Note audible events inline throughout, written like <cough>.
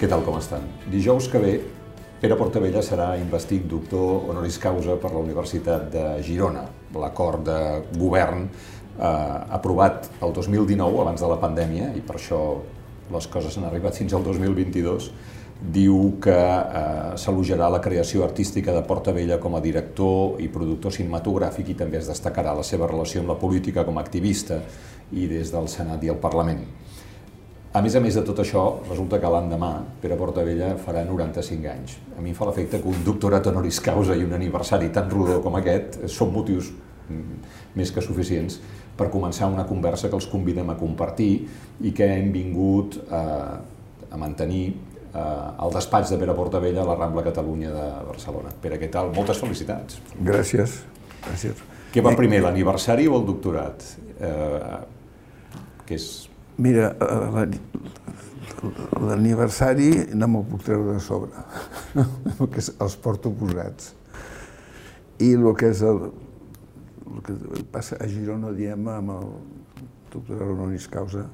Què tal, com estan? Dijous que ve, Pere Portavella serà investit doctor honoris causa per la Universitat de Girona. L'acord de govern eh, aprovat el 2019, abans de la pandèmia, i per això les coses han arribat fins al 2022, diu que eh, s'elogiarà la creació artística de Portavella com a director i productor cinematogràfic i també es destacarà la seva relació amb la política com a activista i des del Senat i el Parlament. A més a més de tot això, resulta que l'endemà Pere Portavella farà 95 anys. A mi em fa l'efecte que un doctorat honoris causa i un aniversari tan rodó com aquest són motius mm, més que suficients per començar una conversa que els convidem a compartir i que hem vingut eh, a mantenir eh, al despatx de Pere Portavella a la Rambla Catalunya de Barcelona. Pere, què tal? Moltes felicitats. Gràcies. Gràcies. Què va primer, l'aniversari o el doctorat? Eh, que és Mira, l'aniversari no me'l puc treure de sobre, <laughs> que els porto posats. I el que és el, el que passa a Girona, diem, amb el doctor honoris causa,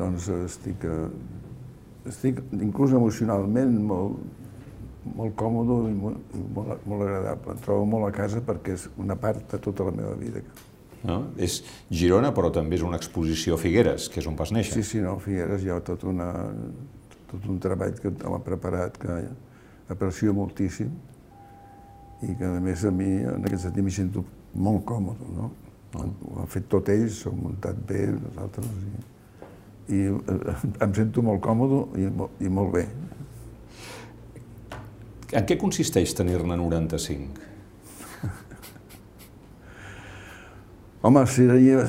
doncs estic, estic inclús emocionalment molt, molt còmode i molt, molt, molt agradable. Em trobo molt a casa perquè és una part de tota la meva vida. No? És Girona, però també és una exposició a Figueres, que és on vas néixer. Sí, sí, no, Figueres hi ha tot, una, tot un treball que m'ha preparat, que aprecio moltíssim, i que a més a mi en aquest sentit m'hi sento molt còmode, no? Oh. Ho han fet tot ells, s'ho han muntat bé, nosaltres, i, i eh, em sento molt còmode i, i molt bé. En què consisteix tenir-ne 95? Home, seria...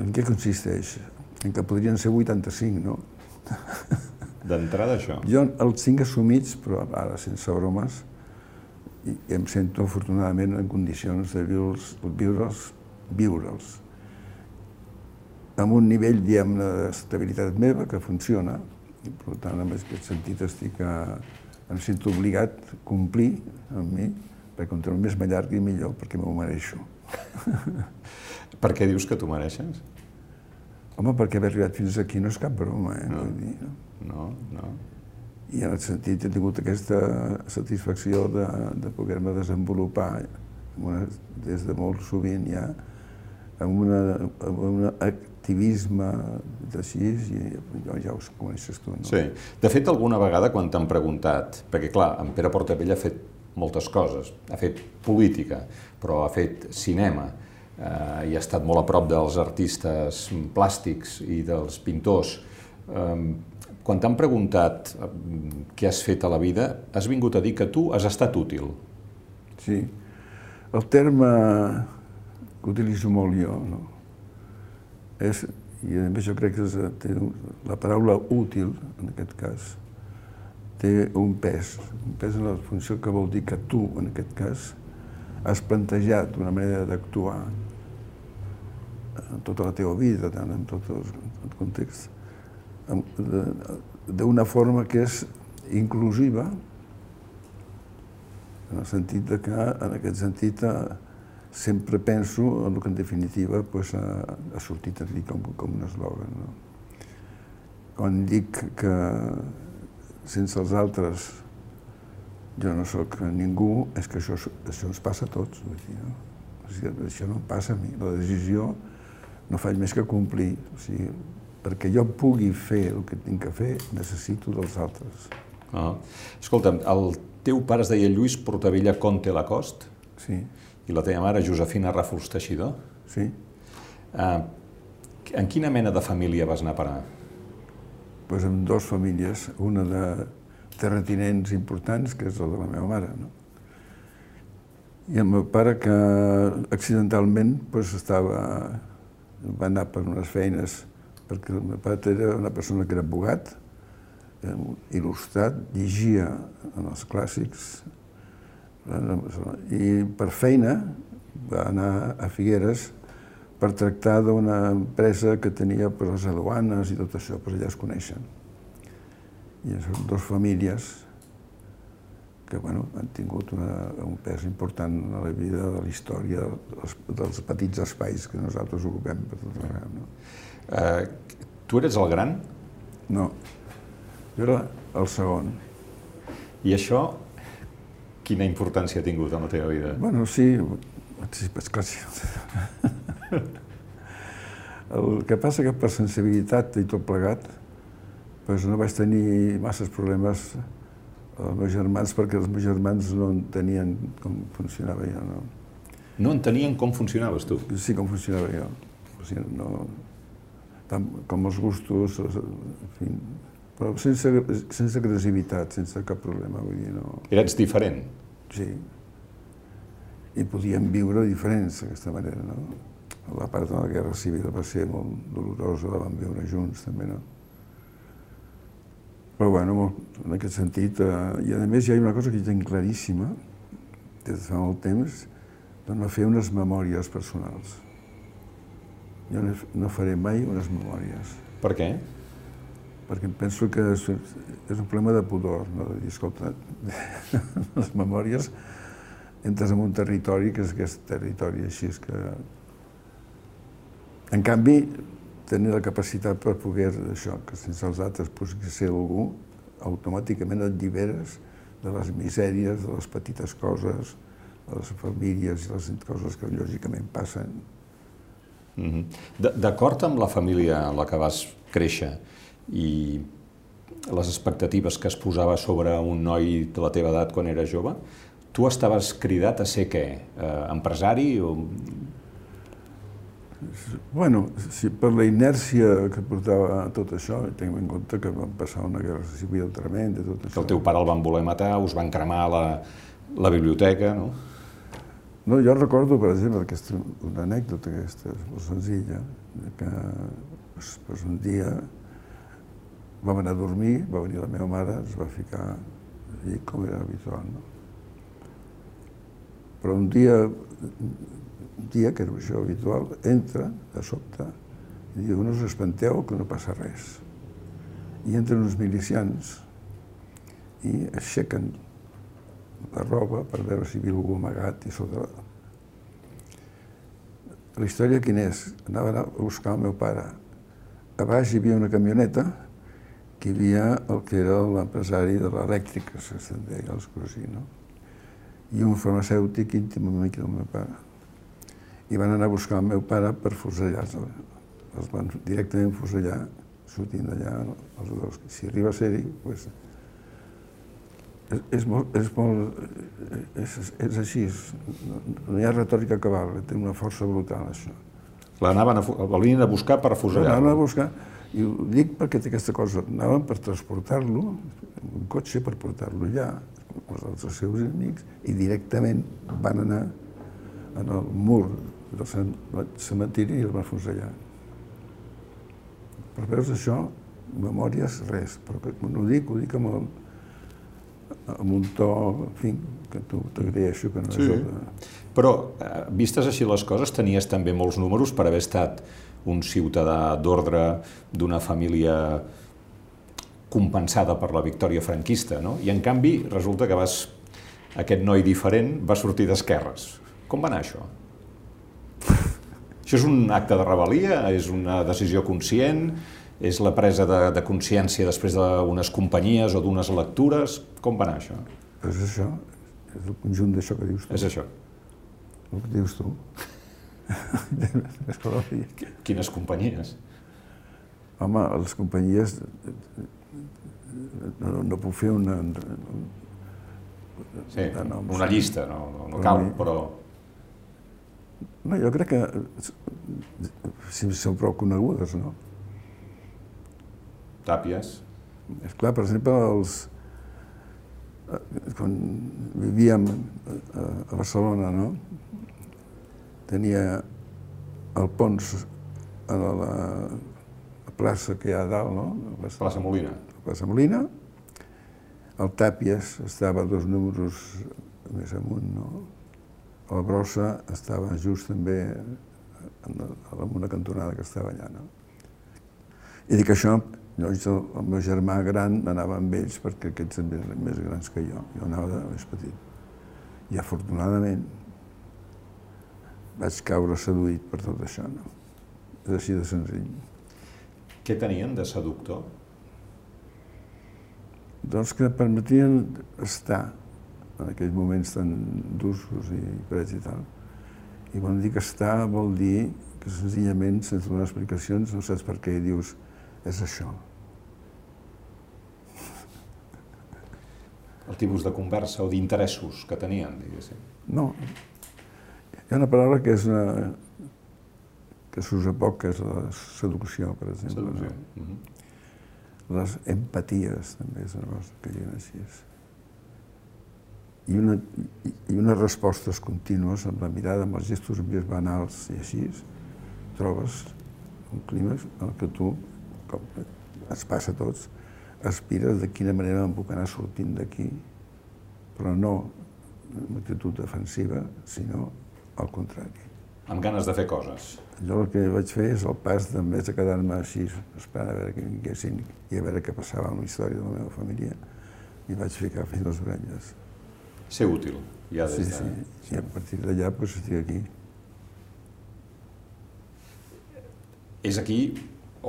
En què consisteix? En què podrien ser 85, no? <laughs> D'entrada, això. Jo els tinc assumits, però ara sense bromes, i em sento afortunadament en condicions de viure'ls, viure'ls, viure'ls amb un nivell, diguem d'estabilitat meva que funciona, i per tant, en aquest sentit, estic a, em sento obligat a complir amb mi, perquè contra més m'allargui millor, perquè m'ho mereixo. <laughs> Per què dius que tu mereixes? Home, perquè haver arribat fins aquí no és cap broma, eh? No, dir, no? no, no. I en el sentit he tingut aquesta satisfacció de, de poder-me desenvolupar una, des de molt sovint ja amb, una, amb un activisme d'així, i jo ja ho coneixes tu, no? Sí. De fet, alguna vegada quan t'han preguntat, perquè clar, en Pere Portavella ha fet moltes coses, ha fet política, però ha fet cinema, eh, i ha estat molt a prop dels artistes plàstics i dels pintors. Eh, quan t'han preguntat eh, què has fet a la vida, has vingut a dir que tu has estat útil. Sí. El terme que utilitzo molt jo, no? és, i a més jo crec que és, la paraula útil, en aquest cas, té un pes, un pes en la funció que vol dir que tu, en aquest cas, has plantejat una manera d'actuar en tota la teva vida, tant en tot el, context, d'una forma que és inclusiva, en el sentit de que, en aquest sentit, sempre penso en el que en definitiva pues, ha, ha sortit aquí com, com un eslògan. No? Quan dic que sense els altres jo no sóc ningú, és que això, això ens passa a tots. Vull dir, no? O sigui, això no em passa a mi. La decisió no faig més que complir. O sigui, perquè jo pugui fer el que tinc que fer, necessito dels altres. Ah. Escolta'm, el teu pare es deia Lluís Portavella Conte Lacost? Sí. I la teva mare, Josefina Ràfols Teixidor? Sí. Ah, en quina mena de família vas anar a parar? Pues amb dues famílies, una de terratinents importants, que és la de la meva mare, no? I el meu pare, que accidentalment pues, estava, va anar per unes feines, perquè el meu pare era una persona que era abogat, eh, il·lustrat, llegia en els clàssics, i per feina va anar a Figueres per tractar d'una empresa que tenia per les aduanes i tot això, però allà es coneixen i són dues famílies que bueno, han tingut una, un pes important a la vida de la història dels, dels petits espais que nosaltres ocupem per tot arreu. No? Uh, tu eres el gran? No. Jo era el segon. I això, quina importància ha tingut en la teva vida? Bueno, sí, sí, és clar, sí. <laughs> El que passa que per sensibilitat i tot plegat, doncs no vaig tenir masses problemes els meus germans perquè els meus germans no entenien com funcionava jo. No? No entenien com funcionaves tu? Sí, com funcionava jo. O sigui, no, tant, com els gustos, en fi, però sense, sense agressivitat, sense cap problema. Vull dir, no... Eres diferent? Sí. I podíem viure diferents d'aquesta manera, no? La part de la Guerra Civil va ser molt dolorosa, la vam viure junts també, no? Però bueno, en aquest sentit, eh, i a més hi ha una cosa que jo tinc claríssima, des de fa molt temps, de no fer unes memòries personals. Jo no, faré mai unes memòries. Per què? Perquè penso que és, és un problema de pudor, no? de dir, escolta, <laughs> les memòries entres en un territori que és aquest territori així, és que... En canvi, tenir la capacitat per poder això, que sense els altres pogués ser algú, automàticament et lliberes de les misèries, de les petites coses, de les famílies i les coses que lògicament passen. Mm -hmm. D'acord amb la família en la que vas créixer i les expectatives que es posava sobre un noi de la teva edat quan era jove, tu estaves cridat a ser què? Eh, empresari o Bueno, si per la inèrcia que portava tot això, tinc en compte que vam passar una guerra civil tremenda, tot això. Que el teu pare el van voler matar, us van cremar la, la biblioteca, no? No, jo recordo, per exemple, aquesta, una anècdota aquesta, molt senzilla, que pues, un dia vam anar a dormir, va venir la meva mare, es va ficar allí com era habitual, no? Però un dia un que era això habitual, entra de sobte i diu, no us espanteu que no passa res. I entren uns milicians i aixequen la roba per veure si hi havia algú amagat i sota la... La història quina és? Anaven a buscar el meu pare. A baix hi havia una camioneta que hi havia el que era l'empresari de l'elèctrica, se'n deia, els cosí, no? I un farmacèutic íntim amic del meu pare i van anar a buscar el meu pare per fusellar-lo. Els van directament fusellar, sortint d'allà els dos. Si arriba a ser-hi, doncs, és, és, molt, és, molt, és, és així, no, no hi ha retòrica cabal, té una força brutal, això. L'anaven a, a buscar per fusellar-lo? L'anaven a buscar, i ho dic perquè té aquesta cosa, anaven per transportar-lo, un cotxe per portar-lo allà, els dels seus amics, i directament van anar en el mur del cementiri i el va fusellar. Per veus això, memòries, res, però quan ho dic, ho dic amb, el, amb un to, en fi, que tu t'agraeixo que no sí. és el de... Però, eh, vistes així les coses, tenies també molts números per haver estat un ciutadà d'ordre d'una família compensada per la victòria franquista, no? I en canvi resulta que vas, aquest noi diferent va sortir d'esquerres. Com va anar això? Això és un acte de rebel·lia? És una decisió conscient? És la presa de, de consciència després d'unes companyies o d'unes lectures? Com va anar això? És això, és el conjunt d'això que dius tu. És això. El que dius tu. <laughs> Quines companyies? Home, les companyies... No, no puc fer una... Sí, una llista, no, no, no cal, però... No, jo crec que si són prou conegudes, no? Tàpies. És clar, per exemple, els, quan vivíem a Barcelona, no? Tenia el Pons a la, la plaça que hi ha a dalt, no? La plaça Molina. La plaça Molina. El Tàpies estava dos números més amunt, no? La brossa estava just també en, en una cantonada que estava allà. No? I dic això, llavors el, el meu germà gran anava amb ells perquè aquests també eren més grans que jo. Jo anava de més petit. I afortunadament vaig caure seduït per tot això. No? És així de senzill. Què tenien de seductor? doncs que permetien estar en aquells moments tan d'usos i prets i tal. I quan dic estar vol dir que senzillament, sense donar explicacions, no saps per què dius és això. El tipus de conversa o d'interessos que tenien, diguéssim. No. Hi ha una paraula que és una, que s'usa poc, que és la seducció, per exemple. Seducció. No? Mm -hmm. Les empaties, també és una cosa que diuen així. I, una, I unes respostes contínues amb la mirada, amb els gestos més banals i així, trobes un clima en el que tu, com ens passa a tots, aspires de quina manera em puc anar sortint d'aquí, però no amb actitud defensiva, sinó al contrari. Amb ganes de fer coses. Jo el que vaig fer és el pas de més de quedar-me així, esperant a veure que vinguessin i a veure què passava amb la història de la meva família, i vaig ficar fins les orelles. Ser útil, ja des sí, de... Sí, i a partir d'allà doncs, estic aquí. És aquí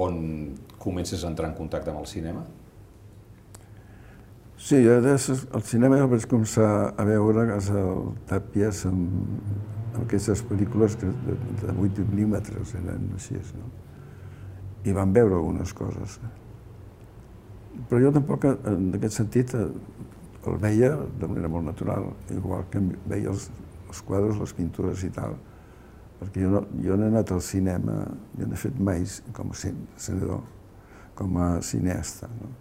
on comences a entrar en contacte amb el cinema? Sí, jo des, el cinema el vaig començar a veure a casa del Tàpies amb, amb aquestes pel·lícules que de, de 8 mil·límetres eren així, no? I van veure algunes coses. Però jo tampoc, en aquest sentit, el veia de manera molt natural, igual que veia els, els quadres, les pintures i tal, perquè jo no, jo no he anat al cinema, jo no he fet mai com a senador, com a cineasta, no?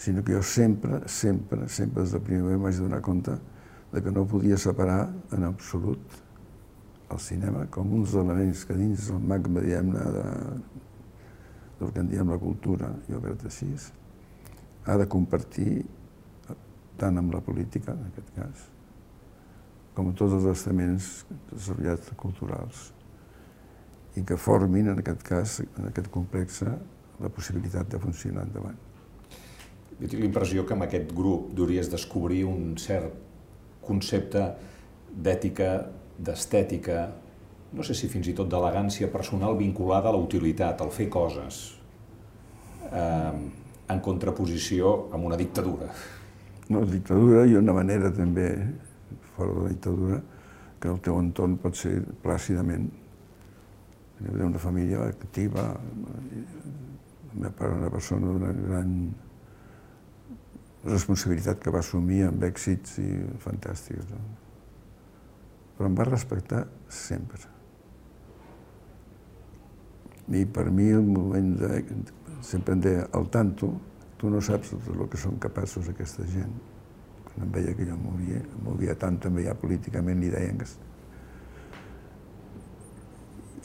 sinó que jo sempre, sempre, sempre des del primer moment vaig donar compte de que no podia separar en absolut el cinema com uns elements que dins el magma, diguem-ne, de, del que en diem la cultura, jo crec així, ha de compartir tant amb la política, en aquest cas, com tots els estaments desarrollats culturals i que formin, en aquest cas, en aquest complex, la possibilitat de funcionar endavant. Jo tinc l'impressió que amb aquest grup duries descobrir un cert concepte d'ètica, d'estètica, no sé si fins i tot d'elegància personal vinculada a la utilitat, al fer coses, eh, en contraposició amb una dictadura. Una dictadura i una manera també, fora de la dictadura, que el teu entorn pot ser plàcidament. Una família activa, la meva una persona d'una gran responsabilitat que va assumir amb èxits i fantàstics. No? Però em va respectar sempre. I per mi el moment de... sempre em deia, al tanto, tu no saps tot el que són capaços aquesta gent. Quan em veia que jo movia, movia tant també ja políticament, li deien que...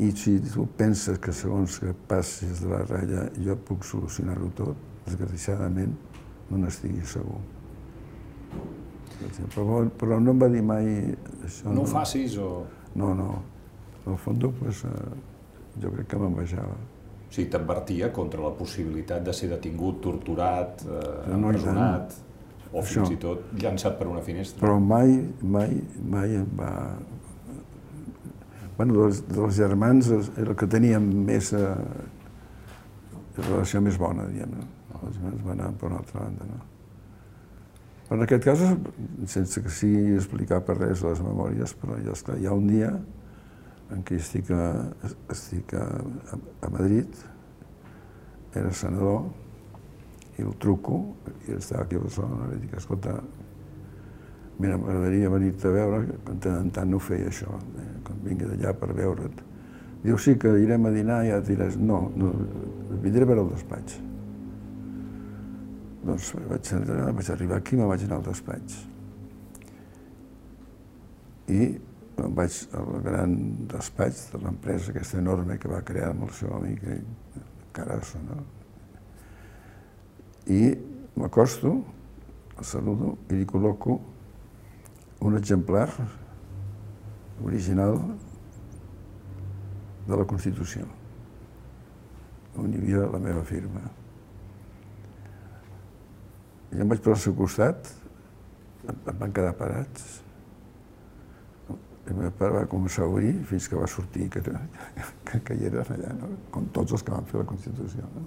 I si tu penses que segons que passis de la ratlla jo puc solucionar-ho tot, desgraciadament, no n'estigui segur. Però, però no em va dir mai això. No, no ho facis o... No, no. En el fons, pues, eh, jo crec que m'envejava. O sigui, t'advertia contra la possibilitat de ser detingut, torturat, eh, no, empresonat, o fins això. i tot llançat per una finestra. Però mai, mai, mai em va... Bueno, dels, dels germans era el que teníem més... Eh, relació més bona, diguem-ne els meus van anar per una altra banda. No? Però en aquest cas, sense que sigui explicar per res les memòries, però ja està, hi ha un dia en què estic a, estic a, a Madrid, era senador, i el truco, i estava aquí a Barcelona, i dic, escolta, mira, m'agradaria venir-te a veure, que tant en tant no feia això, eh, quan vingui d'allà per veure't. Diu, sí, que irem a dinar i ja et diràs, no, no, vindré a veure el despatx. Doncs vaig, vaig arribar aquí i vaig anar al despatx. I vaig al gran despatx de l'empresa aquesta enorme que va crear amb el seu amic Carasso, no? I m'acosto, el saludo i li col·loco un exemplar original de la Constitució, on hi havia la meva firma. I em vaig posar al seu costat, em van quedar parats. El meu pare va començar a obrir fins que va sortir que, que, que hi eren allà, no? com tots els que van fer la Constitució. No?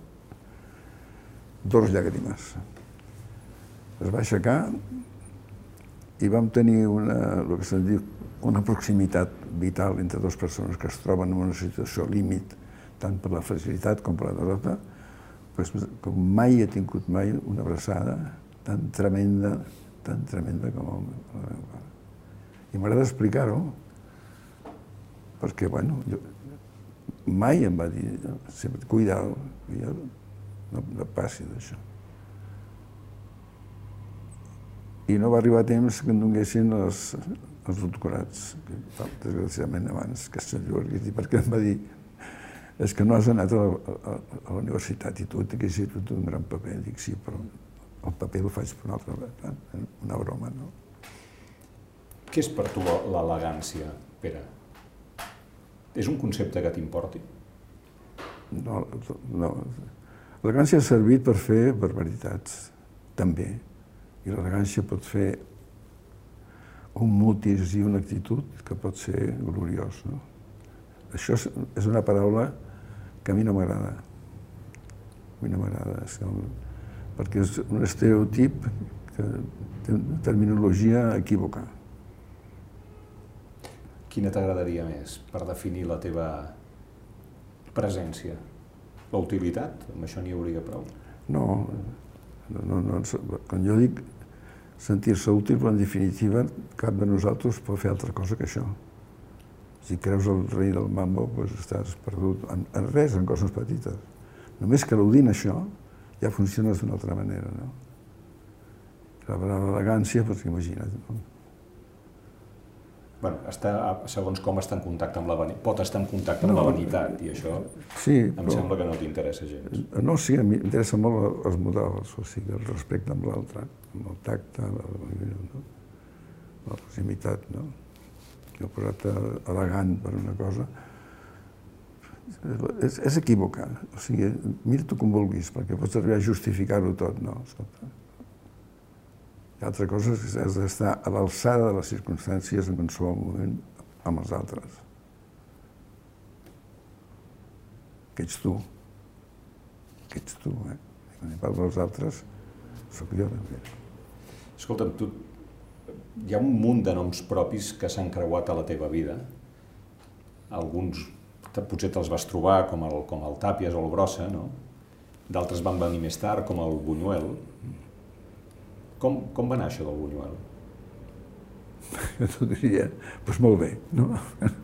Dos llàgrimes. es va aixecar i vam tenir una, el que se'n diu, una proximitat vital entre dues persones que es troben en una situació límit, tant per la facilitat com per la derrota, pues, com mai he tingut mai una abraçada tan tremenda, tan tremenda com el meu pare. I m'agrada explicar-ho, perquè, bueno, jo, mai em va dir, sempre, cuidado, cuidado, no, no passi d'això. I no va arribar temps que em donguessin els, els doctorats, que desgraciadament abans que se dir, perquè em va dir és que no has anat a la, a, a la universitat i tu t'haguessis fet un gran paper. Dic, sí, però el paper el faig per una altra una broma, no? Què és per tu l'elegància, Pere? És un concepte que t'importi? No, no. L'elegància ha servit per fer barbaritats, també. I l'elegància pot fer un mutis i una actitud que pot ser gloriós. No? Això és una paraula que a mi no m'agrada. A mi no m'agrada, perquè és un estereotip que té una terminologia equívoca. Quina t'agradaria més per definir la teva presència? La utilitat? Amb això n'hi hauria prou? No, no, no, no, quan jo dic sentir-se útil, però en definitiva cap de nosaltres pot fer altra cosa que això. Si creus el rei del mambo, doncs estàs perdut en, en res, en coses petites. Només que l'audint això, ja funciones d'una altra manera, no? La paraula elegància, doncs imagina't, no? Bueno, està, segons com està en contacte amb la vanitat, pot estar en contacte amb no, la vanitat, i això sí, em però, sembla que no t'interessa gens. No, sí, a mi m'interessa molt els models, o sigui, el respecte amb l'altre, amb el tacte, la, no? la proximitat, no? Jo he posat elegant per una cosa, és, és equivocar, o sigui, mira-t'ho com vulguis, perquè pots arribar a justificar-ho tot, no? Escolta, i altra cosa és que has d'estar a l'alçada de les circumstàncies en qualsevol moment amb els altres. Que ets tu. Que ets tu, eh? I quan hi parlo dels altres, sóc jo també. Escolta'm, tu, hi ha un munt de noms propis que s'han creuat a la teva vida. Alguns potser te'ls vas trobar, com el, com el Tàpies o el Brossa, no? D'altres van venir més tard, com el Buñuel. Com, com va anar això del Buñuel? Jo diria, doncs molt bé, no?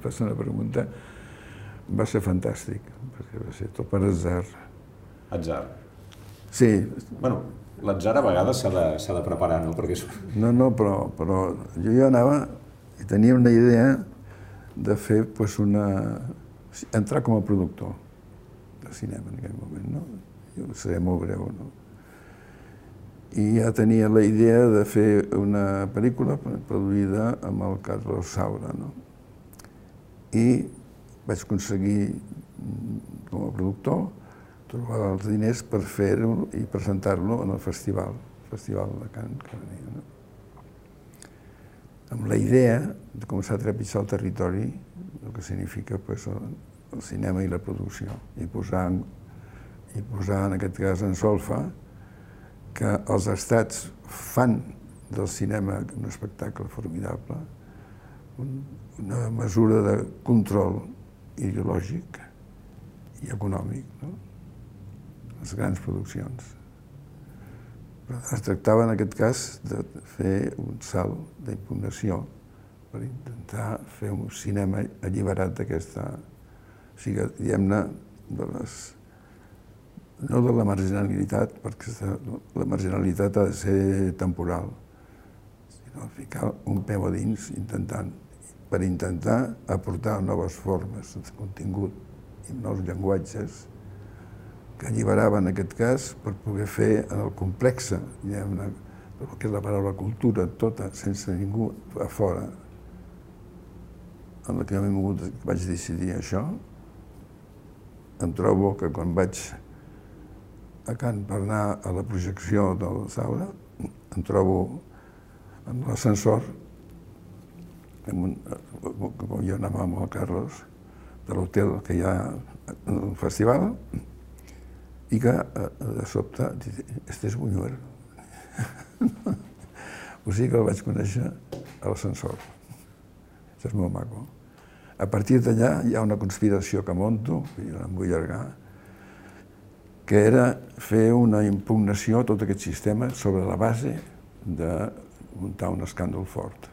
Passa una pregunta. Va ser fantàstic, perquè va ser tot per atzar. Atzar? Sí. Bueno, l'atzar a vegades s'ha de, de preparar, no? Perquè... No, no, però, però jo ja anava i tenia una idea de fer pues, una... entrar com a productor de cinema en aquell moment, no? Jo seré molt breu, no? I ja tenia la idea de fer una pel·lícula produïda amb el Carlos Saura. No? I vaig aconseguir, com a productor, trobar els diners per fer-ho i presentar-lo en el festival, el Festival de Can venia. No? Amb la idea de començar a trepitjar el territori, el que significa pues, el, cinema i la producció, i posar, i posar en aquest cas en solfa que els estats fan del cinema un espectacle formidable, una mesura de control ideològic i econòmic, no? les grans produccions. Però es tractava en aquest cas de fer un salt d'impugnació per intentar fer un cinema alliberat d'aquesta, o sigui, diguem-ne, de les no de la marginalitat, perquè la marginalitat ha de ser temporal, sinó ficar un peu a dins intentant, per intentar aportar noves formes de contingut i nous llenguatges que alliberaven, en aquest cas, per poder fer en el complexe, diguem-ne, el que és la paraula cultura, tota, sense ningú a fora, en la que vaig decidir això, em trobo que quan vaig a Can per anar a la projecció de la Saura, em trobo en l'ascensor, com jo anava amb el Carlos, de l'hotel que hi ha al festival, i que de sobte, este és Buñuel. <laughs> o sigui que el vaig conèixer a l'ascensor. Això és molt maco. A partir d'allà hi ha una conspiració que monto, i no em vull allargar, que era fer una impugnació a tot aquest sistema sobre la base de muntar un escàndol fort.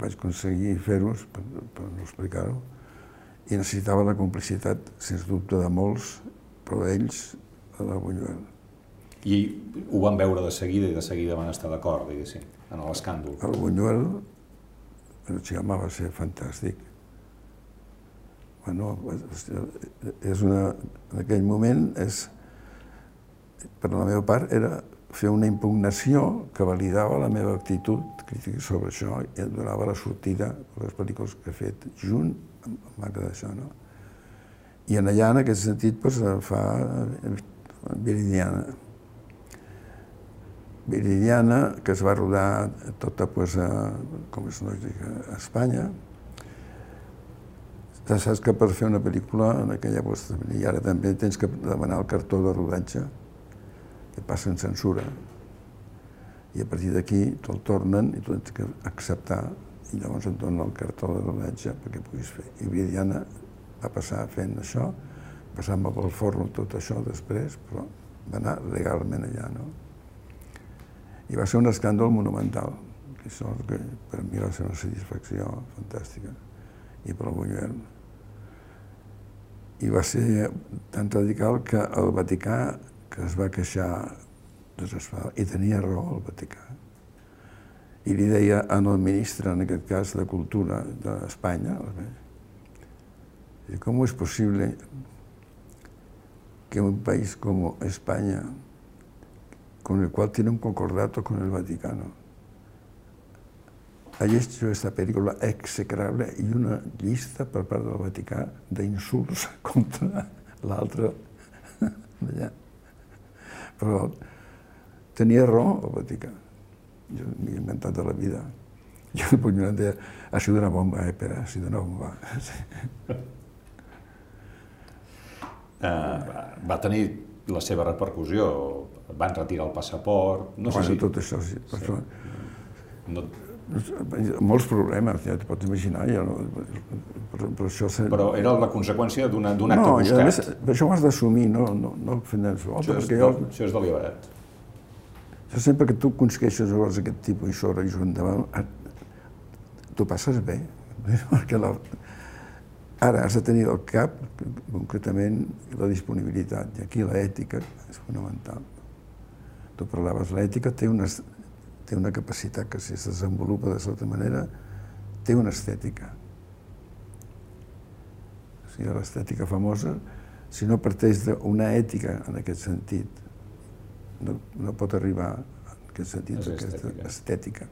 Vaig aconseguir fer-ho, per, per no explicar-ho, i necessitava la complicitat, sens dubte, de molts, però d'ells, de la Buñuel. I ho van veure de seguida i de seguida van estar d'acord, diguéssim, en l'escàndol. El Buñuel, el Chiama va ser fantàstic. Bueno, és una, en aquell moment, és, per la meva part, era fer una impugnació que validava la meva actitud crítica sobre això i em donava la sortida a les pel·lícules que he fet junt amb marca d'això, no? I en allà, en aquest sentit, doncs, fa Viridiana. Viridiana, que es va rodar tota, doncs, a, com és lògic, a Espanya. Ja saps que per fer una pel·lícula, en aquella, doncs, i ara també tens que demanar el cartó de rodatge, que passa en censura. I a partir d'aquí te'l tornen i tu tens que acceptar i llavors et donen el cartó de rodatge perquè puguis fer. I Viridiana va passar fent això, passant pel forno tot això després, però va anar legalment allà, no? I va ser un escàndol monumental, que que per mi va ser una satisfacció fantàstica, i per Buñuel. I va ser tan radical que el Vaticà, que es va queixar desesperat, i tenia raó el Vaticà, i li deia al ministre, en aquest cas de Cultura d'Espanya, com és possible que un país como España, con el cual tiene un concordato con el Vaticano, haya hecho esta película execrable i una llista per part del Vaticà d'insults <laughs> contra l'altre d'allà. <laughs> Però tenia raó el Vaticà. Jo m'he inventat de la vida. Jo el Puigneró deia, ha sido una bomba, eh, Pere, ha sido una bomba. <laughs> Sí. Uh, va tenir la seva repercussió, van retirar el passaport, no sé bueno, si... tot això, sí. sí. Això, no, molts problemes, ja t'ho pots imaginar, ja no, però, però això... Se... però era la conseqüència d'un acte no, buscat. No, més, això ho has d'assumir, no, no, no fent això. Això és, jo, això és deliberat. això sempre que tu aconsegueixes llavors aquest tipus i sobre i endavant, t'ho passes bé, <laughs> perquè la, Ara has de tenir al cap, concretament, la disponibilitat, i aquí l'ètica és fonamental. Tu parlaves, l'ètica té una, té una capacitat que si es desenvolupa de certa manera, té una estètica. O sigui, l'estètica famosa, si no parteix d'una ètica en aquest sentit, no, no pot arribar en aquest sentit, És aquesta estètica. estètica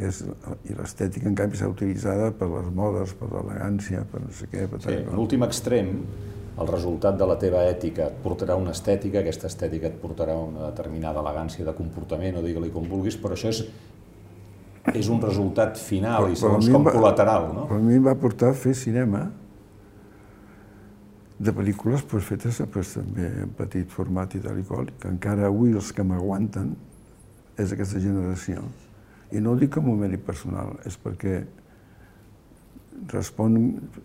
que és, i l'estètica en canvi s'ha utilitzada per les modes, per l'elegància, per no sé què, per Sí, l'últim extrem, el resultat de la teva ètica et portarà una estètica, aquesta estètica et portarà una determinada elegància de comportament, o digue-li com vulguis, però això és, és un resultat final i Però- a segons com va- col·lateral, no? Però a mi em va portar a fer cinema de pel·lícules pues, fetes pues, també en petit format i tal i qual, que encara avui els que m'aguanten és aquesta generació. I no ho dic com un mèrit personal, és perquè respon...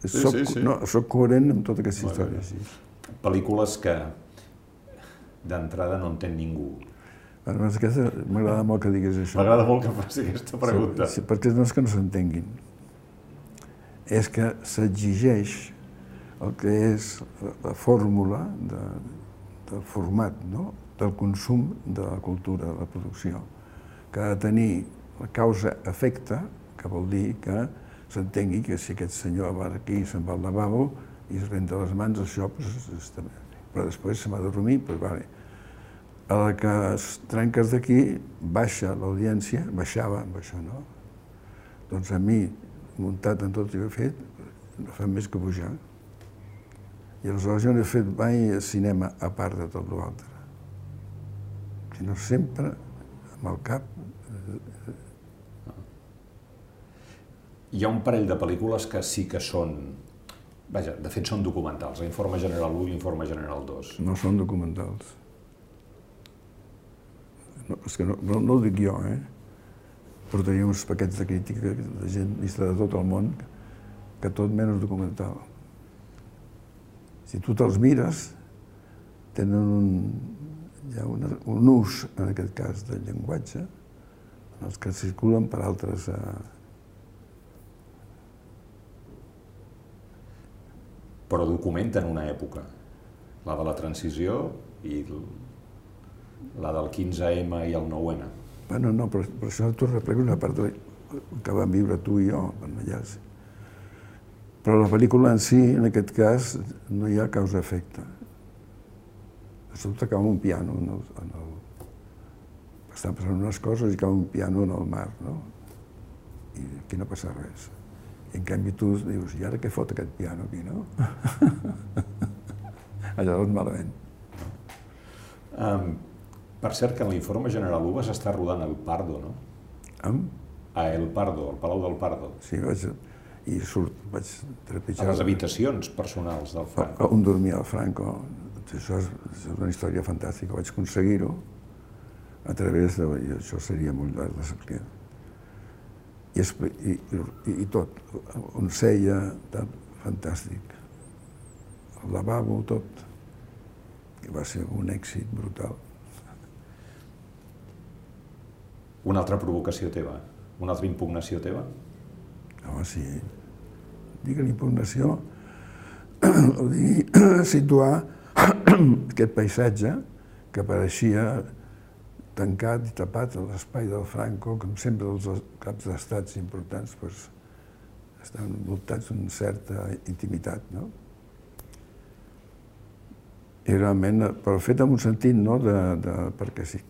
Sí, soc, sí, sí. No, soc coherent amb tota aquesta història. Sí. Pel·lícules que d'entrada no entén ningú. Aquesta- M'agrada molt que diguis això. M'agrada molt que faci aquesta pregunta. Sí, perquè no és que no s'entenguin. És que s'exigeix el que és la, la fórmula de, del format, no? del consum de la cultura, de la producció, que ha de tenir la causa-efecte, que vol dir que s'entengui que si aquest senyor va aquí i se'n va al lavabo i es renta les mans, això pues, bé. Però després se m'ha de dormir, doncs vale. A la que es trenques d'aquí, baixa l'audiència, baixava amb això, no? Doncs a mi, muntat en tot el que he fet, no fa més que pujar. I aleshores jo no he fet mai cinema a part de tot l'altre. Sinó sempre amb el cap Hi ha un parell de pel·lícules que sí que són... Vaja, de fet són documentals, l'Informe General 1 i l'Informe General 2. no són documentals. no, és que no, no, no ho dic jo, eh? portaria uns paquets de crítica de gent vista de tot el món que tot menys documental. Si tu te'ls mires, tenen un, ha una, un ús, en aquest cas, del llenguatge, en els que circulen per altres... Eh... Però documenten una època, la de la transició i la del 15M i el 9N. Bueno, no, però per això t'ho replico una part de, que vam viure tu i jo, allà. Però la pel·lícula en si, en aquest cas, no hi ha causa-efecte. Sobte cau un piano en el, en el... Estan passant unes coses i cau un piano en el mar, no? I aquí no passa res. En canvi tu dius, i ara què fot aquest piano aquí, no? <laughs> Aleshores, malament. Um, per cert, que en l'informe general 1 s'està rodant el Pardo, no? Amb? A El Pardo, el Palau del Pardo. Sí, vaig, i surt, vaig trepitjar... A les habitacions personals del Franco. On dormia el Franco. Això és, és una història fantàstica. Vaig aconseguir-ho a través de... I això seria molt llarg d'explicar. I, i, i, tot, on seia, tan fantàstic. El lavabo, tot. I va ser un èxit brutal. Una altra provocació teva? Una altra impugnació teva? Home, sí. Dic impugnació, <clears throat> o dir, <clears throat> situar <clears throat> aquest paisatge que pareixia tancat i tapat a l'espai del Franco, com sempre els caps d'estats importants pues, estan voltats d'una certa intimitat, no? I realment, però fet en un sentit, no?, de, de, perquè sí,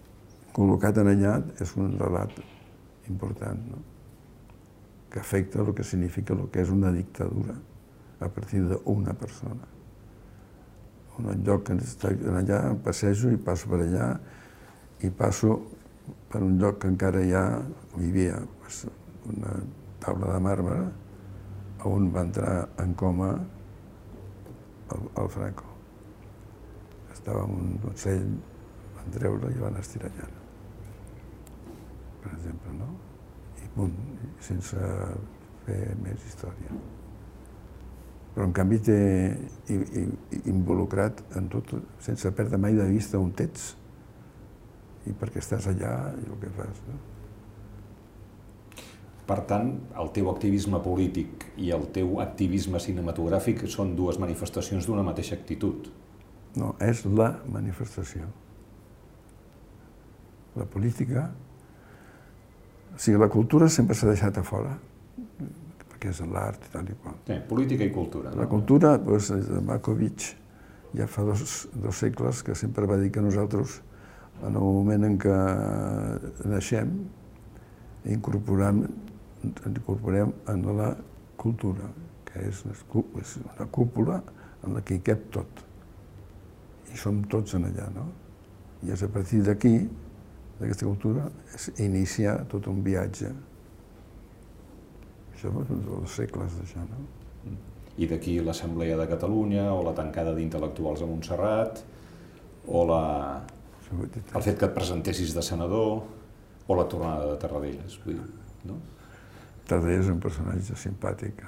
col·locat en allà és un relat important, no? que afecta el que significa el que és una dictadura a partir d'una persona. Un lloc que està allà, passejo i passo per allà i passo per un lloc que encara hi ha, hi havia pues, una taula de marbre on va entrar en coma el, el Franco. Estava en un consell, van treure i van estirar allà per exemple, no? I punt, sense fer més història. Però en canvi t'he involucrat en tot, sense perdre mai de vista on ets i perquè estàs allà i el que fas. No? Per tant, el teu activisme polític i el teu activisme cinematogràfic són dues manifestacions d'una mateixa actitud. No, és la manifestació. La política o sigui, la cultura sempre s'ha deixat a fora, perquè és l'art i tal i qual. Sí, política i cultura. La cultura, doncs, de Makovic, ja fa dos, dos segles que sempre va dir que nosaltres, en el moment en què naixem, incorporem, incorporem en la cultura, que és una cúpula en la que hi cap tot. I som tots en allà, no? I és a partir d'aquí d'aquesta cultura és iniciar tot un viatge. Això és dels segles d'això, no? Mm. I d'aquí l'Assemblea de Catalunya, o la tancada d'intel·lectuals a Montserrat, o la... el fet que et presentessis de senador, o la tornada de Tarradellas, vull dir, no? Tarradellas és un personatge simpàtic.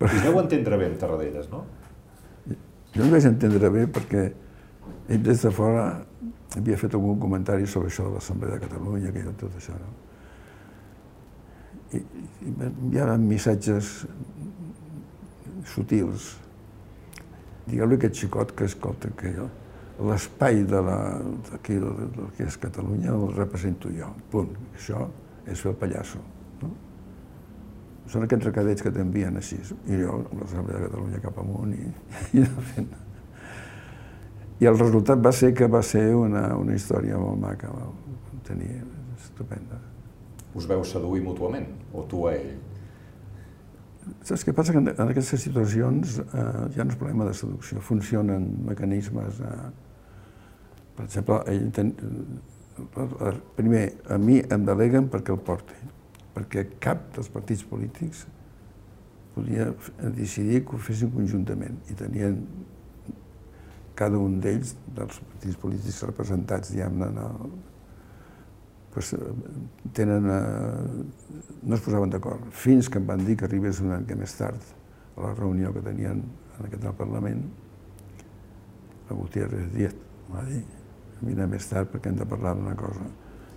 Però... I deu entendre bé amb Tarradellas, no? Jo no vaig entendre bé perquè ell des de fora havia fet algun comentari sobre això de l'Assemblea de Catalunya, que tot això, no? I, i enviaven missatges sutils. Digueu-li aquest xicot que escolta que jo, l'espai d'aquí, del que és Catalunya el represento jo, punt. Això és fer el pallasso. No? Són aquests recadets que t'envien així, i jo, l'Assemblea de Catalunya cap amunt, i, <laughs> i fent i el resultat va ser que va ser una, una història molt maca, va tenir estupenda. Us veu seduir mútuament, o tu a ell? Saps què passa? Que en, en aquestes situacions eh, ja no és problema de seducció, funcionen mecanismes... Eh, per exemple, ell ten, eh, primer, a mi em deleguen perquè el porti, perquè cap dels partits polítics podia decidir que ho fessin conjuntament i tenien cada un d'ells, dels partits polítics representats, diguem-ne, no, pues, tenen, eh, no es posaven d'acord, fins que em van dir que arribés una mica més tard a la reunió que tenien en aquest Parlament, la Gutiérrez Díaz va dir, vine més tard perquè hem de parlar d'una cosa.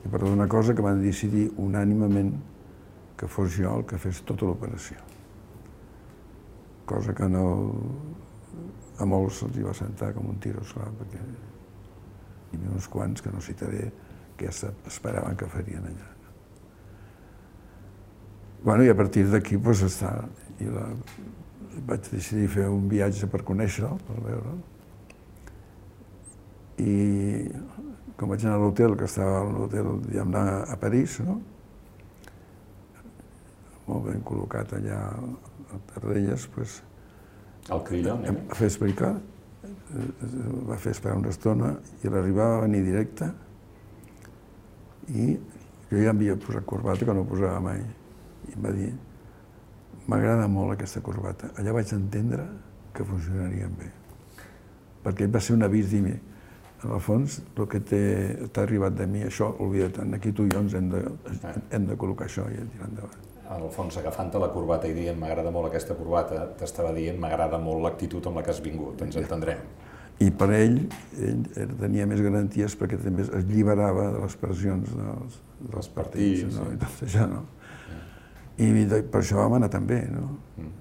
I parlar d'una cosa que van decidir unànimament que fos jo el que fes tota l'operació. Cosa que no, a molts se'ls va sentar com un tiro, esclar, perquè hi havia uns quants que no citaré que ja esperaven que farien allà. Bueno, i a partir d'aquí pues, està, i la, vaig decidir fer un viatge per conèixer-lo, per veure'l. I com vaig anar a l'hotel, que estava a l'hotel, diguem-ne, a París, no? molt ben col·locat allà a Tardelles, pues, el Crilló, em va fer explicar, va fer esperar una estona i l'arribava a venir directe i jo ja havia posat corbata que no posava mai. I em va dir, m'agrada molt aquesta corbata. Allà vaig entendre que funcionarien bé. Perquè va ser un avís dir en el fons, el que t'ha arribat de mi, això, oblida't, aquí tu i jo ens hem de, hem de col·locar això i tirar endavant en el fons agafant-te la corbata i dient m'agrada molt aquesta corbata, t'estava dient m'agrada molt l'actitud amb la que has vingut, ens entendrem. I per ell, ell tenia més garanties perquè també es lliberava de les pressions dels, dels partits, partits no? Sí. i tot això, no? I per això vam anar també, no? Mm.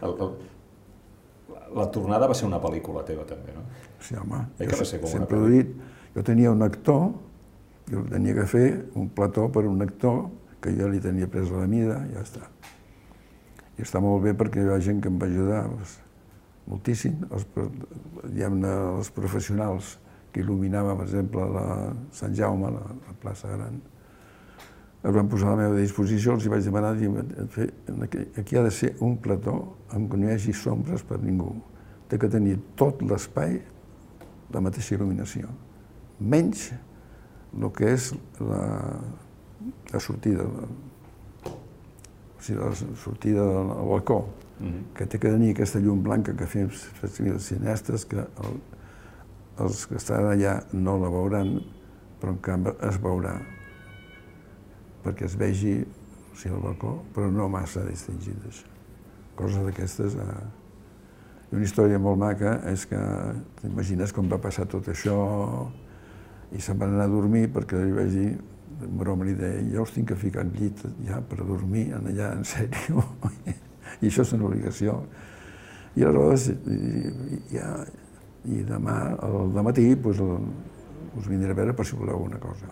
El, el, la tornada va ser una pel·lícula teva també, no? Sí, home, jo va ser com sempre he dit, jo tenia un actor jo tenia que fer un plató per un actor que jo li tenia pres la mida, i ja està. I està molt bé perquè hi ha gent que em va ajudar doncs, moltíssim, els, els professionals que il·luminava, per exemple, la Sant Jaume, la, la plaça Gran, es van posar a la meva disposició, els hi vaig demanar, aquí ha de ser un plató en què no hi hagi sombres per ningú. Té que tenir tot l'espai la mateixa il·luminació, menys el que és la, la sortida, la, o sigui, la sortida del balcó, mm -hmm. que té que tenir aquesta llum blanca que fem els cineastes, que el, els que estan allà no la veuran, però en canvi es veurà, perquè es vegi o sigui, el balcó, però no massa distingit això. Coses d'aquestes... Eh... I una història molt maca és que t'imagines com va passar tot això, i se'n van anar a dormir perquè li vaig dir, en broma li deia, jo us tinc que ficar al llit ja per dormir en allà, en sèrio, <laughs> i això és una obligació. I aleshores, i, ja, i demà, al matí, pues, us vindré a veure per si voleu alguna cosa.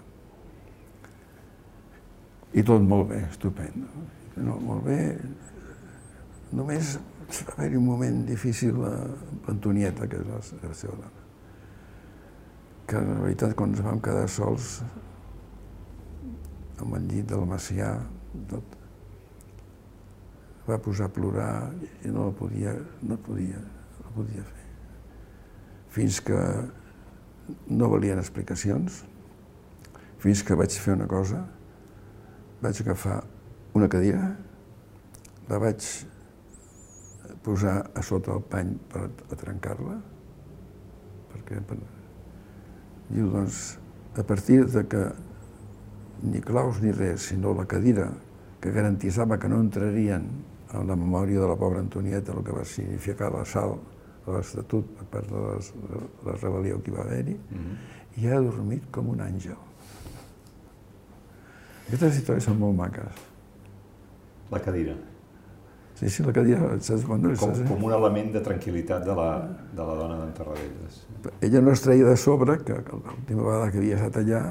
I tot molt bé, estupend. No, molt bé. Només va haver-hi un moment difícil amb Antonieta, que és la, la seva dona que en veritat quan ens vam quedar sols amb el llit del Macià, tot, va posar a plorar i no podia, no podia, no podia fer. Fins que no valien explicacions, fins que vaig fer una cosa, vaig agafar una cadira, la vaig posar a sota el pany per a trencar-la, perquè Diu, doncs, a partir de que ni claus ni res, sinó la cadira que garantitzava que no entrarien en la memòria de la pobra Antonieta el que va significar l'assalt a l'Estatut per part de, les, la rebel·lió que hi va haver-hi, mm -hmm. i ha dormit com un àngel. Aquestes històries són molt maques. La cadira. Sí, sí, la cadira, saps? Bueno, com, saps? com un element de tranquil·litat de la, de la dona d'en Tarradellas. Ella no es treia de sobre que, que l'última vegada que havia estat allà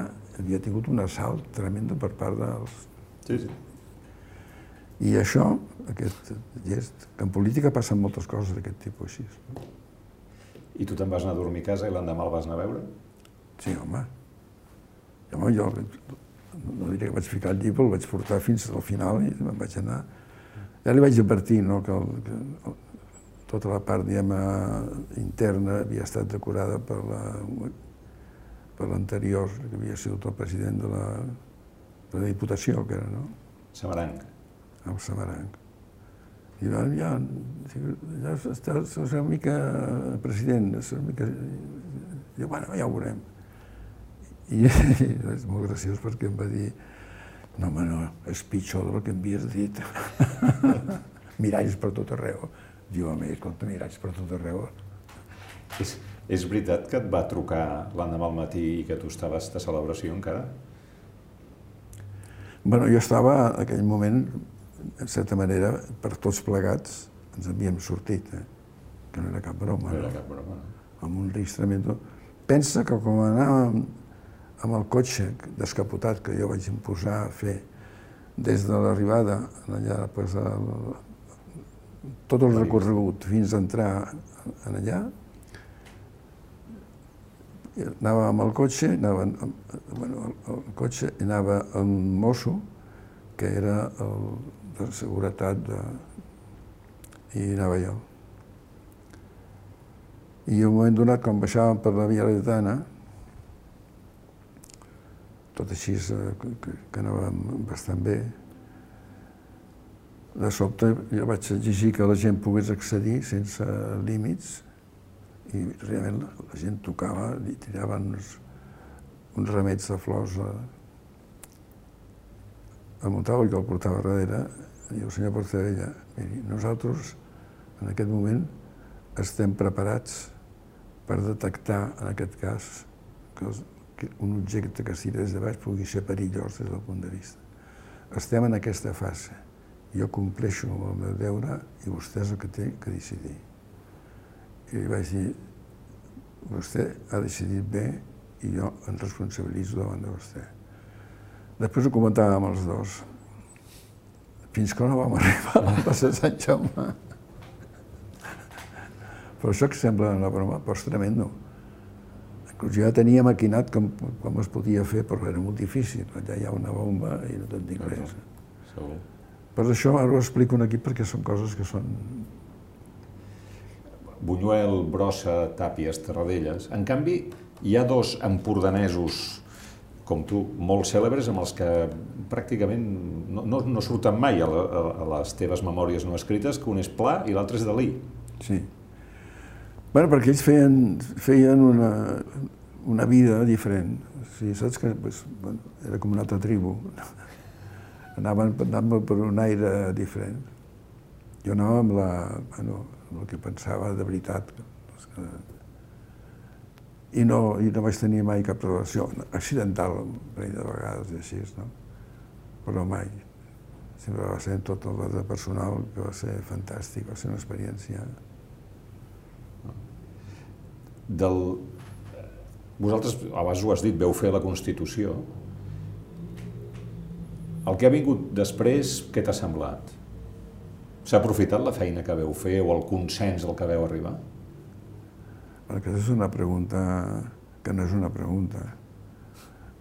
havia tingut un assalt tremendo per part dels... Sí, sí. I això, aquest gest, que en política passen moltes coses d'aquest tipus així. No? I tu te'n vas anar a dormir a casa i l'endemà el vas anar a veure? Sí, home. Home, jo no diria que vaig ficar el llibre, el vaig portar fins al final i me'n vaig anar ja li vaig advertir no, que, el, que tota la part diguem, interna havia estat decorada per la per l'anterior, que havia sigut el president de la, de la Diputació, que era, no? Samaranc. El Samaranc. I ja, ja, ja estàs una mica president, una mica... Diu, bueno, ja ho veurem. I, <laughs> i és molt graciós perquè em va dir no, home, no, és pitjor del que em havies dit. <laughs> miralls per tot arreu. Diu, home, escolta, miralls per tot arreu. És, és veritat que et va trucar l'endemà al matí i que tu estaves de celebració encara? Bueno, jo estava en aquell moment, en certa manera, per tots plegats, ens havíem sortit, eh? que no era cap broma. No era cap broma, no? Amb un risc tremendo. Pensa que com anàvem amb el cotxe descapotat que jo vaig imposar a fer des de l'arribada allà, pues, el, tot el recorregut fins a entrar en allà, anava amb el cotxe, anava, bueno, el, el cotxe anava un mosso, que era el de seguretat, de, i anava jo. I un moment donat, quan baixàvem per la Via Laietana, tot així eh, que, que anàvem bastant bé. De sobte jo vaig exigir que la gent pogués accedir sense límits i realment la, gent tocava i tiraven uns, uns remets de flors a, a Montal, que el portava darrere, i el senyor Portavella, miri, nosaltres en aquest moment estem preparats per detectar, en aquest cas, que els, que un objecte que si des de baix pugui ser perillós des del punt de vista. Estem en aquesta fase. Jo compleixo amb el meu deure i vostè és el que té que decidir. I li vaig dir, vostè ha decidit bé i jo em responsabilitzo davant de vostè. Després ho comentàvem els dos, fins que no vam arribar a la plaça de Sant Jaume. Però això que sembla una broma, però és tremendo. Inclús ja tenia maquinat com, com es podia fer, però era molt difícil. Allà hi ha una bomba i no te'n dic res. Segur. Per això ara ho explico aquí perquè són coses que són... Buñuel, Brossa, Tàpies, Terradellas. En canvi, hi ha dos empordanesos com tu, molt cèlebres, amb els que pràcticament no, no, no surten mai a, la, a les teves memòries no escrites, que un és Pla i l'altre és Dalí. Sí. Bueno, perquè ells feien, feien una, una vida diferent. O sigui, saps que pues, bueno, era com una altra tribu. Anaven, anaven per un aire diferent. Jo anava amb, la, bueno, amb el que pensava de veritat. Que, i, no, I no vaig tenir mai cap relació accidental, un parell de vegades i així, no? però mai. Sempre va ser tot el personal, que va ser fantàstic, va ser una experiència del... Vosaltres, abans ho has dit, veu fer la Constitució. El que ha vingut després, què t'ha semblat? S'ha aprofitat la feina que veu fer o el consens al que veu arribar? Aquesta és una pregunta que no és una pregunta.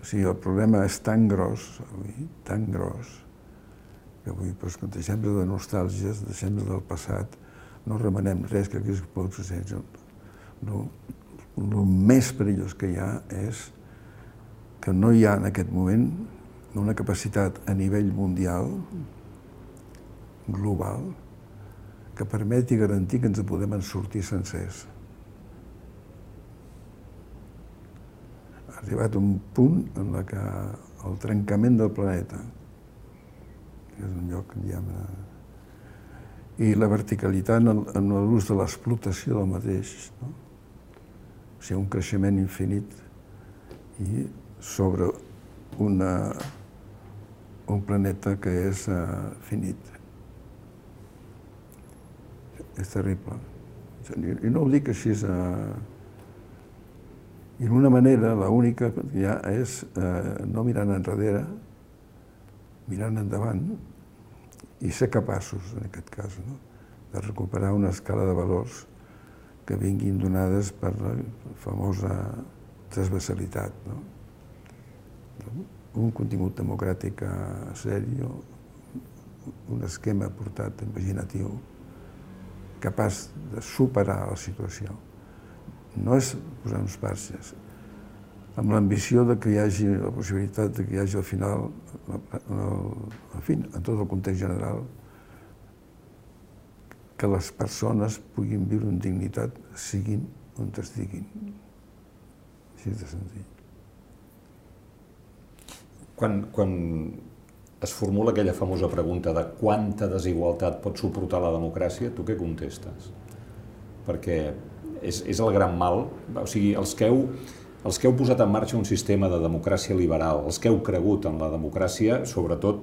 O sigui, el problema és tan gros, avui, tan gros, que avui doncs, quan deixem de nostàlgies, deixem del passat, no remenem res que hagués pogut succeir. El més perillós que hi ha és que no hi ha en aquest moment una capacitat a nivell mundial, global, que permeti garantir que ens podem en sortir sencers. Ha arribat un punt en la que el trencament del planeta, és un lloc, diguem i la verticalitat en l'ús de l'explotació del mateix, no? O sigui, un creixement infinit i sobre una, un planeta que és uh, finit. És terrible. I no ho dic així. Uh, I d'una manera, l'única que hi ha és uh, no mirant enrere, mirant endavant i ser capaços, en aquest cas, no? de recuperar una escala de valors que vinguin donades per la famosa transversalitat. No? Un contingut democràtic sèrio, un esquema portat imaginatiu, capaç de superar la situació. No és posar uns parxes, amb l'ambició de que hi hagi la possibilitat de que hi hagi al final, en, el, en, fi, en tot el context general, que les persones puguin viure amb dignitat siguin on estiguin. Així de senzill. Quan, quan es formula aquella famosa pregunta de quanta desigualtat pot suportar la democràcia, tu què contestes? Perquè és, és el gran mal, o sigui, els que, heu, els que heu posat en marxa un sistema de democràcia liberal, els que heu cregut en la democràcia, sobretot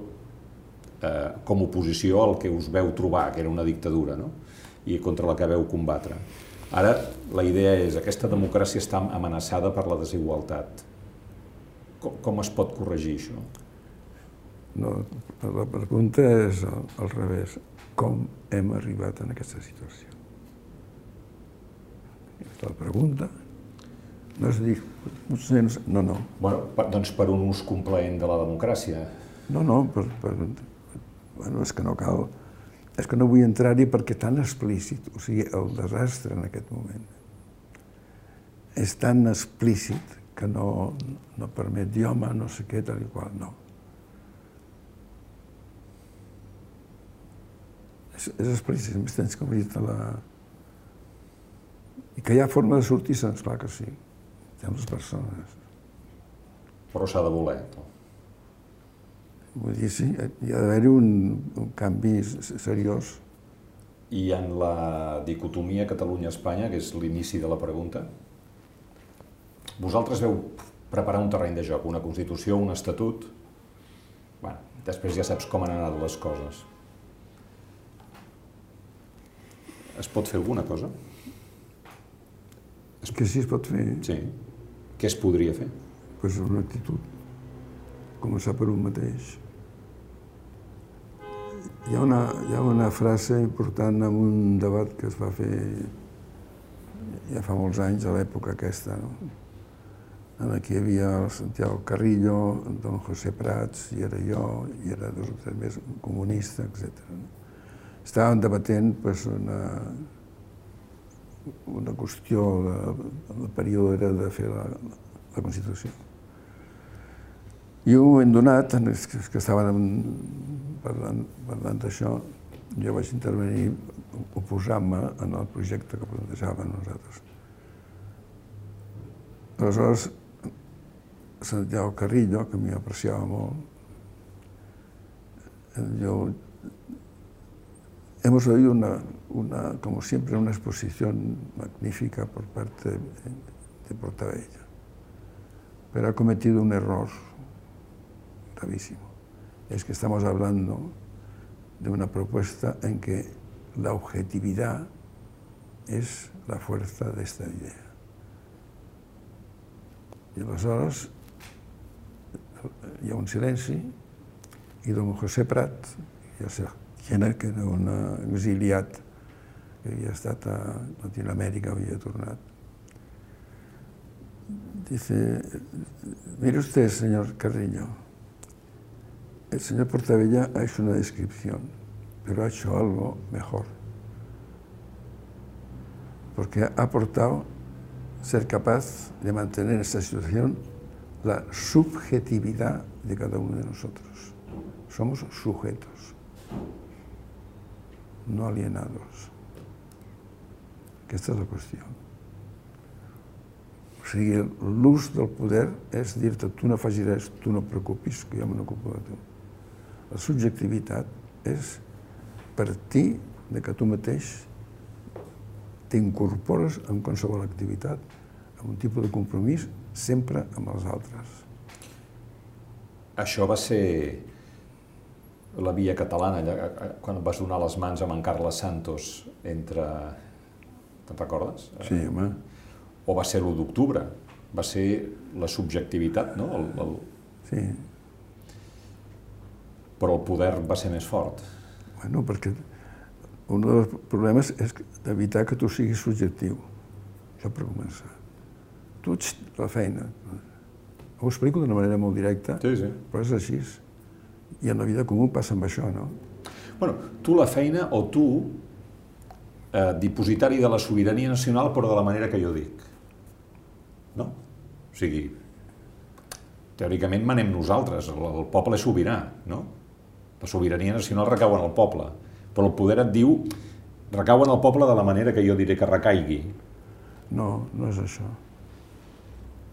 eh, com oposició al que us veu trobar, que era una dictadura, no? i contra la que veu combatre. Ara, la idea és, aquesta democràcia està amenaçada per la desigualtat. Com, com es pot corregir això? No, la pregunta és al, al revés. Com hem arribat en aquesta situació? La pregunta no és dir, potser no, no. Bueno, per, doncs per un ús complaent de la democràcia. No, no, per, per, bueno, és que no cal, és que no vull entrar-hi perquè tan explícit, o sigui, el desastre en aquest moment és tan explícit que no, no permet dir, home, no sé què, tal i qual, no. és, és explícit, més tens com dit la... I que hi ha forma de sortir-se'n, esclar que sí. Ha les persones. Però s'ha de voler. Vull dir, sí, hi ha d'haver-hi un, un canvi seriós. I en la dicotomia Catalunya-Espanya, que és l'inici de la pregunta, vosaltres veu preparar un terreny de joc, una Constitució, un Estatut... Bueno, després ja saps com han anat les coses. Es pot fer alguna cosa? És que sí es pot fer. Sí. Què es podria fer? Pues una actitud. Començar per un mateix. Hi ha una, hi ha una frase important en un debat que es va fer ja fa molts anys, a l'època aquesta, no? en què hi havia el Santiago Carrillo, don José Prats, i era jo, i era dos o tres més, un comunista, etc estàvem debatent pues, una, una qüestió, el període era de fer la, la Constitució. I un moment donat, els que estaven parlant, parlant d'això, jo vaig intervenir oposant-me en el projecte que plantejàvem nosaltres. Aleshores, Santiago Carrillo, que m'hi apreciava molt, jo Hemos oído una, una, como siempre, una exposición magnífica por parte de, de Portabella, pero ha cometido un error gravísimo. Es que estamos hablando de una propuesta en que la objetividad es la fuerza de esta idea. I aleshores hi ha un silenci i don José Prat, ja sé, que era un exiliat que havia estat a Latinoamèrica, havia tornat. Dice, mire usted, señor Carrillo, el señor Portabella ha hecho una descripción, pero ha hecho algo mejor, porque ha aportado ser capaz de mantener en esta situación la subjetividad de cada uno de nosotros. Somos sujetos no alienados. Aquesta és la qüestió. O sigui, l'ús del poder és dir-te tu no facis res, tu no et preocupis, que jo me n'ocupo de tu. La subjectivitat és partir de que tu mateix t'incorpores en qualsevol activitat, amb un tipus de compromís, sempre amb els altres. Això va ser la via catalana, allà, quan vas donar les mans amb en Carles Santos entre... Te'n recordes? Sí, home. O va ser l'1 d'octubre, va ser la subjectivitat, no? El, el... Sí. Però el poder va ser més fort. Bueno, perquè un dels problemes és evitar que tu siguis subjectiu. Això per començar. Tu ets la feina. Ho explico d'una manera molt directa, sí, sí. però és així. I en la vida comú passa amb això, no? Bueno, tu la feina o tu, eh, dipositari de la sobirania nacional, però de la manera que jo dic. No? O sigui, teòricament manem nosaltres, el, el poble és sobirà, no? La sobirania nacional recau en el poble, però el poder et diu recau en el poble de la manera que jo diré que recaigui. No, no és això.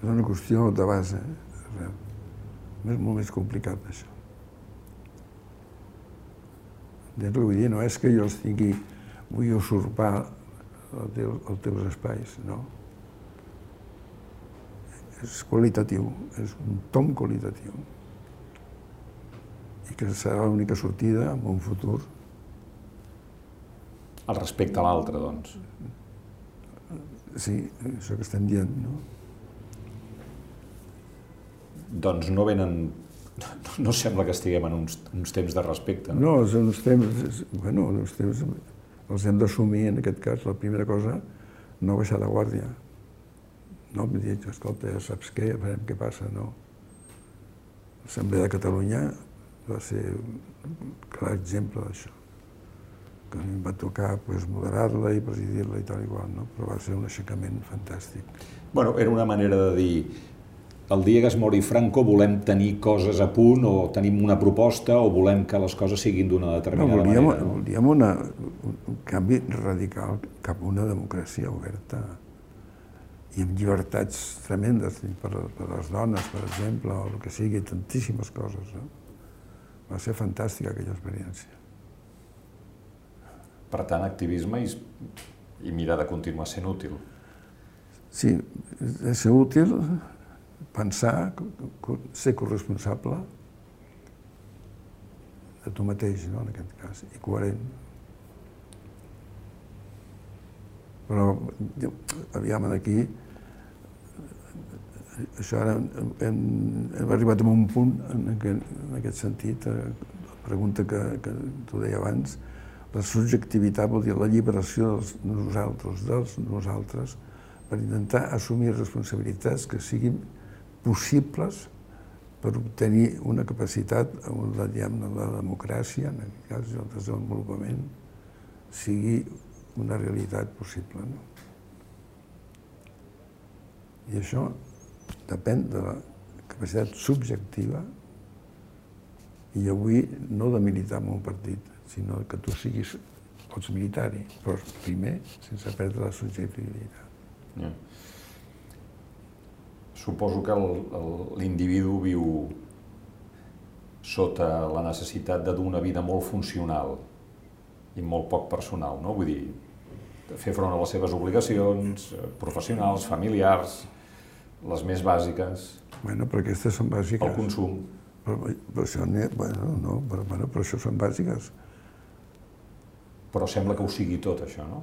És una qüestió de base. És molt més complicat, això. Entens el que vull dir? No és que jo els tingui, vull usurpar els teus, els teus espais, no. És qualitatiu, és un tom qualitatiu. I que serà l'única sortida en un futur. El respecte a l'altre, doncs. Sí, això que estem dient, no? Doncs no venen... No sembla que estiguem en uns, uns temps de respecte. No, no són uns temps... Bueno, uns temps els hem d'assumir, en aquest cas, la primera cosa, no baixar de guàrdia. No em dir, escolta, ja saps què, ja veurem què passa, no. L'Assemblea de Catalunya va ser un clar exemple d'això que a mi em va tocar pues, moderar-la i presidir-la i tal i qual, no? però va ser un aixecament fantàstic. Bueno, era una manera de dir el dia que es mori Franco volem tenir coses a punt o tenim una proposta o volem que les coses siguin d'una determinada no, volíem, manera. No? Volíem una, un canvi radical cap a una democràcia oberta i amb llibertats tremendes per, per les dones, per exemple, o el que sigui, tantíssimes coses. No? Va ser fantàstica aquella experiència. Per tant, activisme i, i mirar de continuar sent útil. Sí, de ser útil, pensar, ser corresponsable de tu mateix, no, en aquest cas, i coherent. Però, aviam, aquí, això ara hem, hem arribat a un punt en aquest, en aquest sentit, eh, la pregunta que, que tu deia abans, la subjectivitat vol dir la lliberació dels nosaltres, dels nosaltres, per intentar assumir responsabilitats que siguin possibles per obtenir una capacitat on la, diguem, la democràcia, en aquest cas el desenvolupament, sigui una realitat possible. No? I això depèn de la capacitat subjectiva i avui no de militar en un partit, sinó que tu siguis, pots militar-hi, però primer sense perdre la subjectivitat. Yeah. Suposo que l'individu viu sota la necessitat de dur una vida molt funcional i molt poc personal, no? Vull dir, fer front a les seves obligacions eh, professionals, familiars, les més bàsiques. Bueno, però aquestes són bàsiques. El consum. Però, però això, bueno, no, però, bueno, però això són bàsiques però sembla que ho sigui tot, això, no?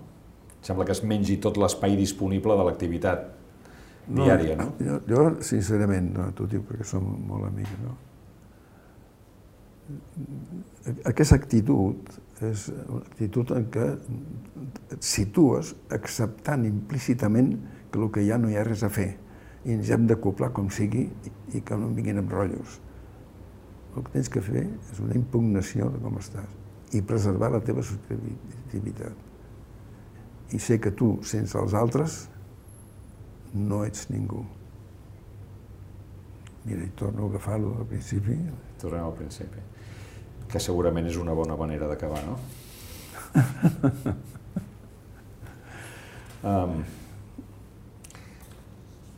Sembla que es mengi tot l'espai disponible de l'activitat no, diària, no? Jo, jo sincerament, no, t'ho dic perquè som molt amics, no? Aquesta actitud és una actitud en què et situes acceptant implícitament que el que ja no hi ha res a fer i ens hem d'acoplar com sigui i que no em vinguin amb rotllos. El que tens que fer és una impugnació de com estàs i preservar la teva subjectivitat. I sé que tu, sense els altres, no ets ningú. Mira, i torno a agafar-lo al principi. Tornem al principi. Que segurament és una bona manera d'acabar, no? <laughs> um,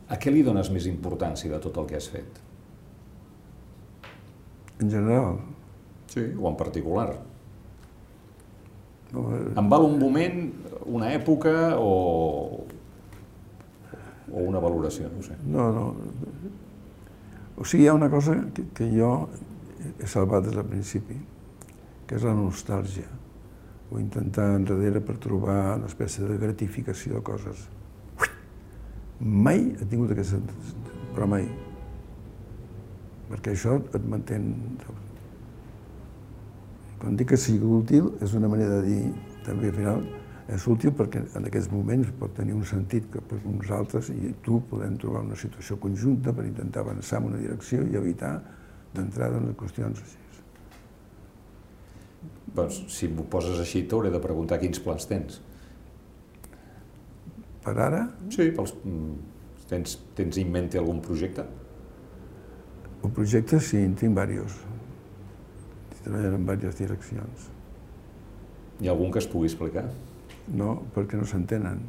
a què li dones més importància de tot el que has fet? En general? Sí, o en particular. Em val un moment, una època o, o una valoració, no sé. No, no. O sigui, hi ha una cosa que, que jo he salvat des del principi, que és la nostàlgia, o intentar enrere per trobar una espècie de gratificació de coses. Mai he tingut aquesta... però mai. Perquè això et manté quan dic que sigui útil, és una manera de dir, també al final, és útil perquè en aquests moments pot tenir un sentit que per nosaltres i tu podem trobar una situació conjunta per intentar avançar en una direcció i evitar d'entrar en qüestions així. Doncs, si m'ho poses així, t'hauré de preguntar quins plans tens. Per ara? Sí, pels, mm, tens, tens en mente algun projecte? Un projecte sí, en tinc diversos treballant en diverses direccions. Hi ha algun que es pugui explicar? No, perquè no s'entenen.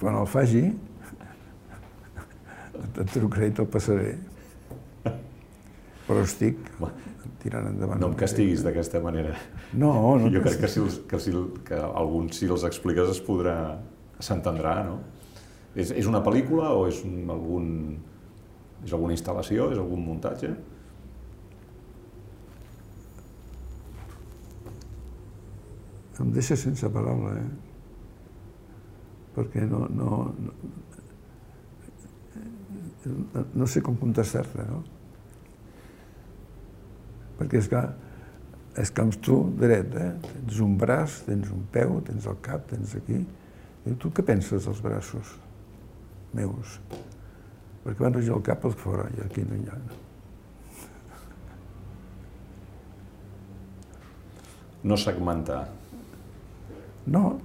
Quan el faci, et trucaré i te'l passaré. Però estic tirant endavant. No em castiguis d'aquesta manera. No, no. Jo crec que, si que, si, que alguns, si els expliques, es podrà... s'entendrà, no? És, és una pel·lícula o és un, algun... és alguna instal·lació, és algun muntatge? Em deixa sense paraula, eh? Perquè no, no, no, no sé com contestar-te, no? Perquè és que, és que amb tu dret, eh? Tens un braç, tens un peu, tens el cap, tens aquí. I tu què penses dels braços meus? Perquè van regir el cap al fora i aquí no hi ha. No segmentar. No,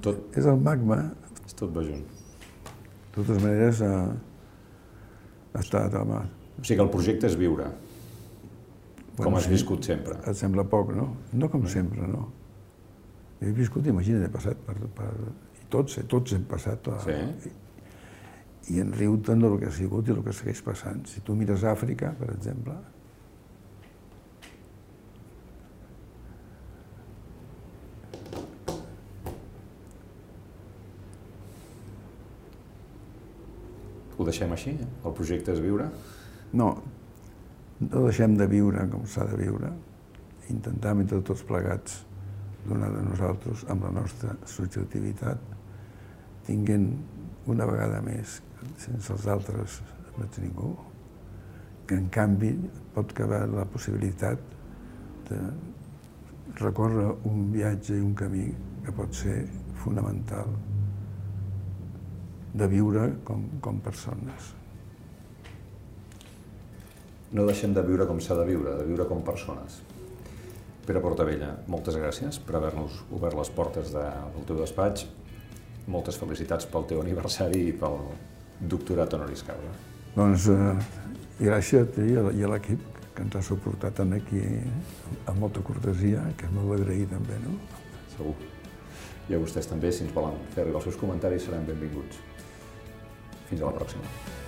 Tot, és el magma. és tot va junt. De totes maneres, eh, estat, home, O sigui que el projecte és viure, com has sí. viscut sempre. Et sembla poc, no? No com sempre, no. He viscut, imagina't, he passat per... per tots, eh, tots hem passat. A, Sí. I, I en riu tant del que ha sigut i el que segueix passant. Si tu mires Àfrica, per exemple, Ho deixem així? El projecte és viure? no, no deixem de viure com s'ha de viure, intentam entre tots plegats donar de nosaltres amb la nostra subjectivitat, tinguent una vegada més, sense els altres no ets ningú, que en canvi pot caber la possibilitat de recórrer un viatge i un camí que pot ser fonamental de viure com, com persones. No deixem de viure com s'ha de viure, de viure com persones. Pere Portavella, moltes gràcies per haver-nos obert les portes de, del teu despatx. Moltes felicitats pel teu aniversari i pel doctorat honoris causa. Doncs eh, gràcies a tu i a l'equip que ens ha suportat aquí amb molta cortesia, que és molt agraït també, no? Segur. I a vostès també, si ens volen fer arribar els seus comentaris, seran benvinguts. Fins a la pròxima.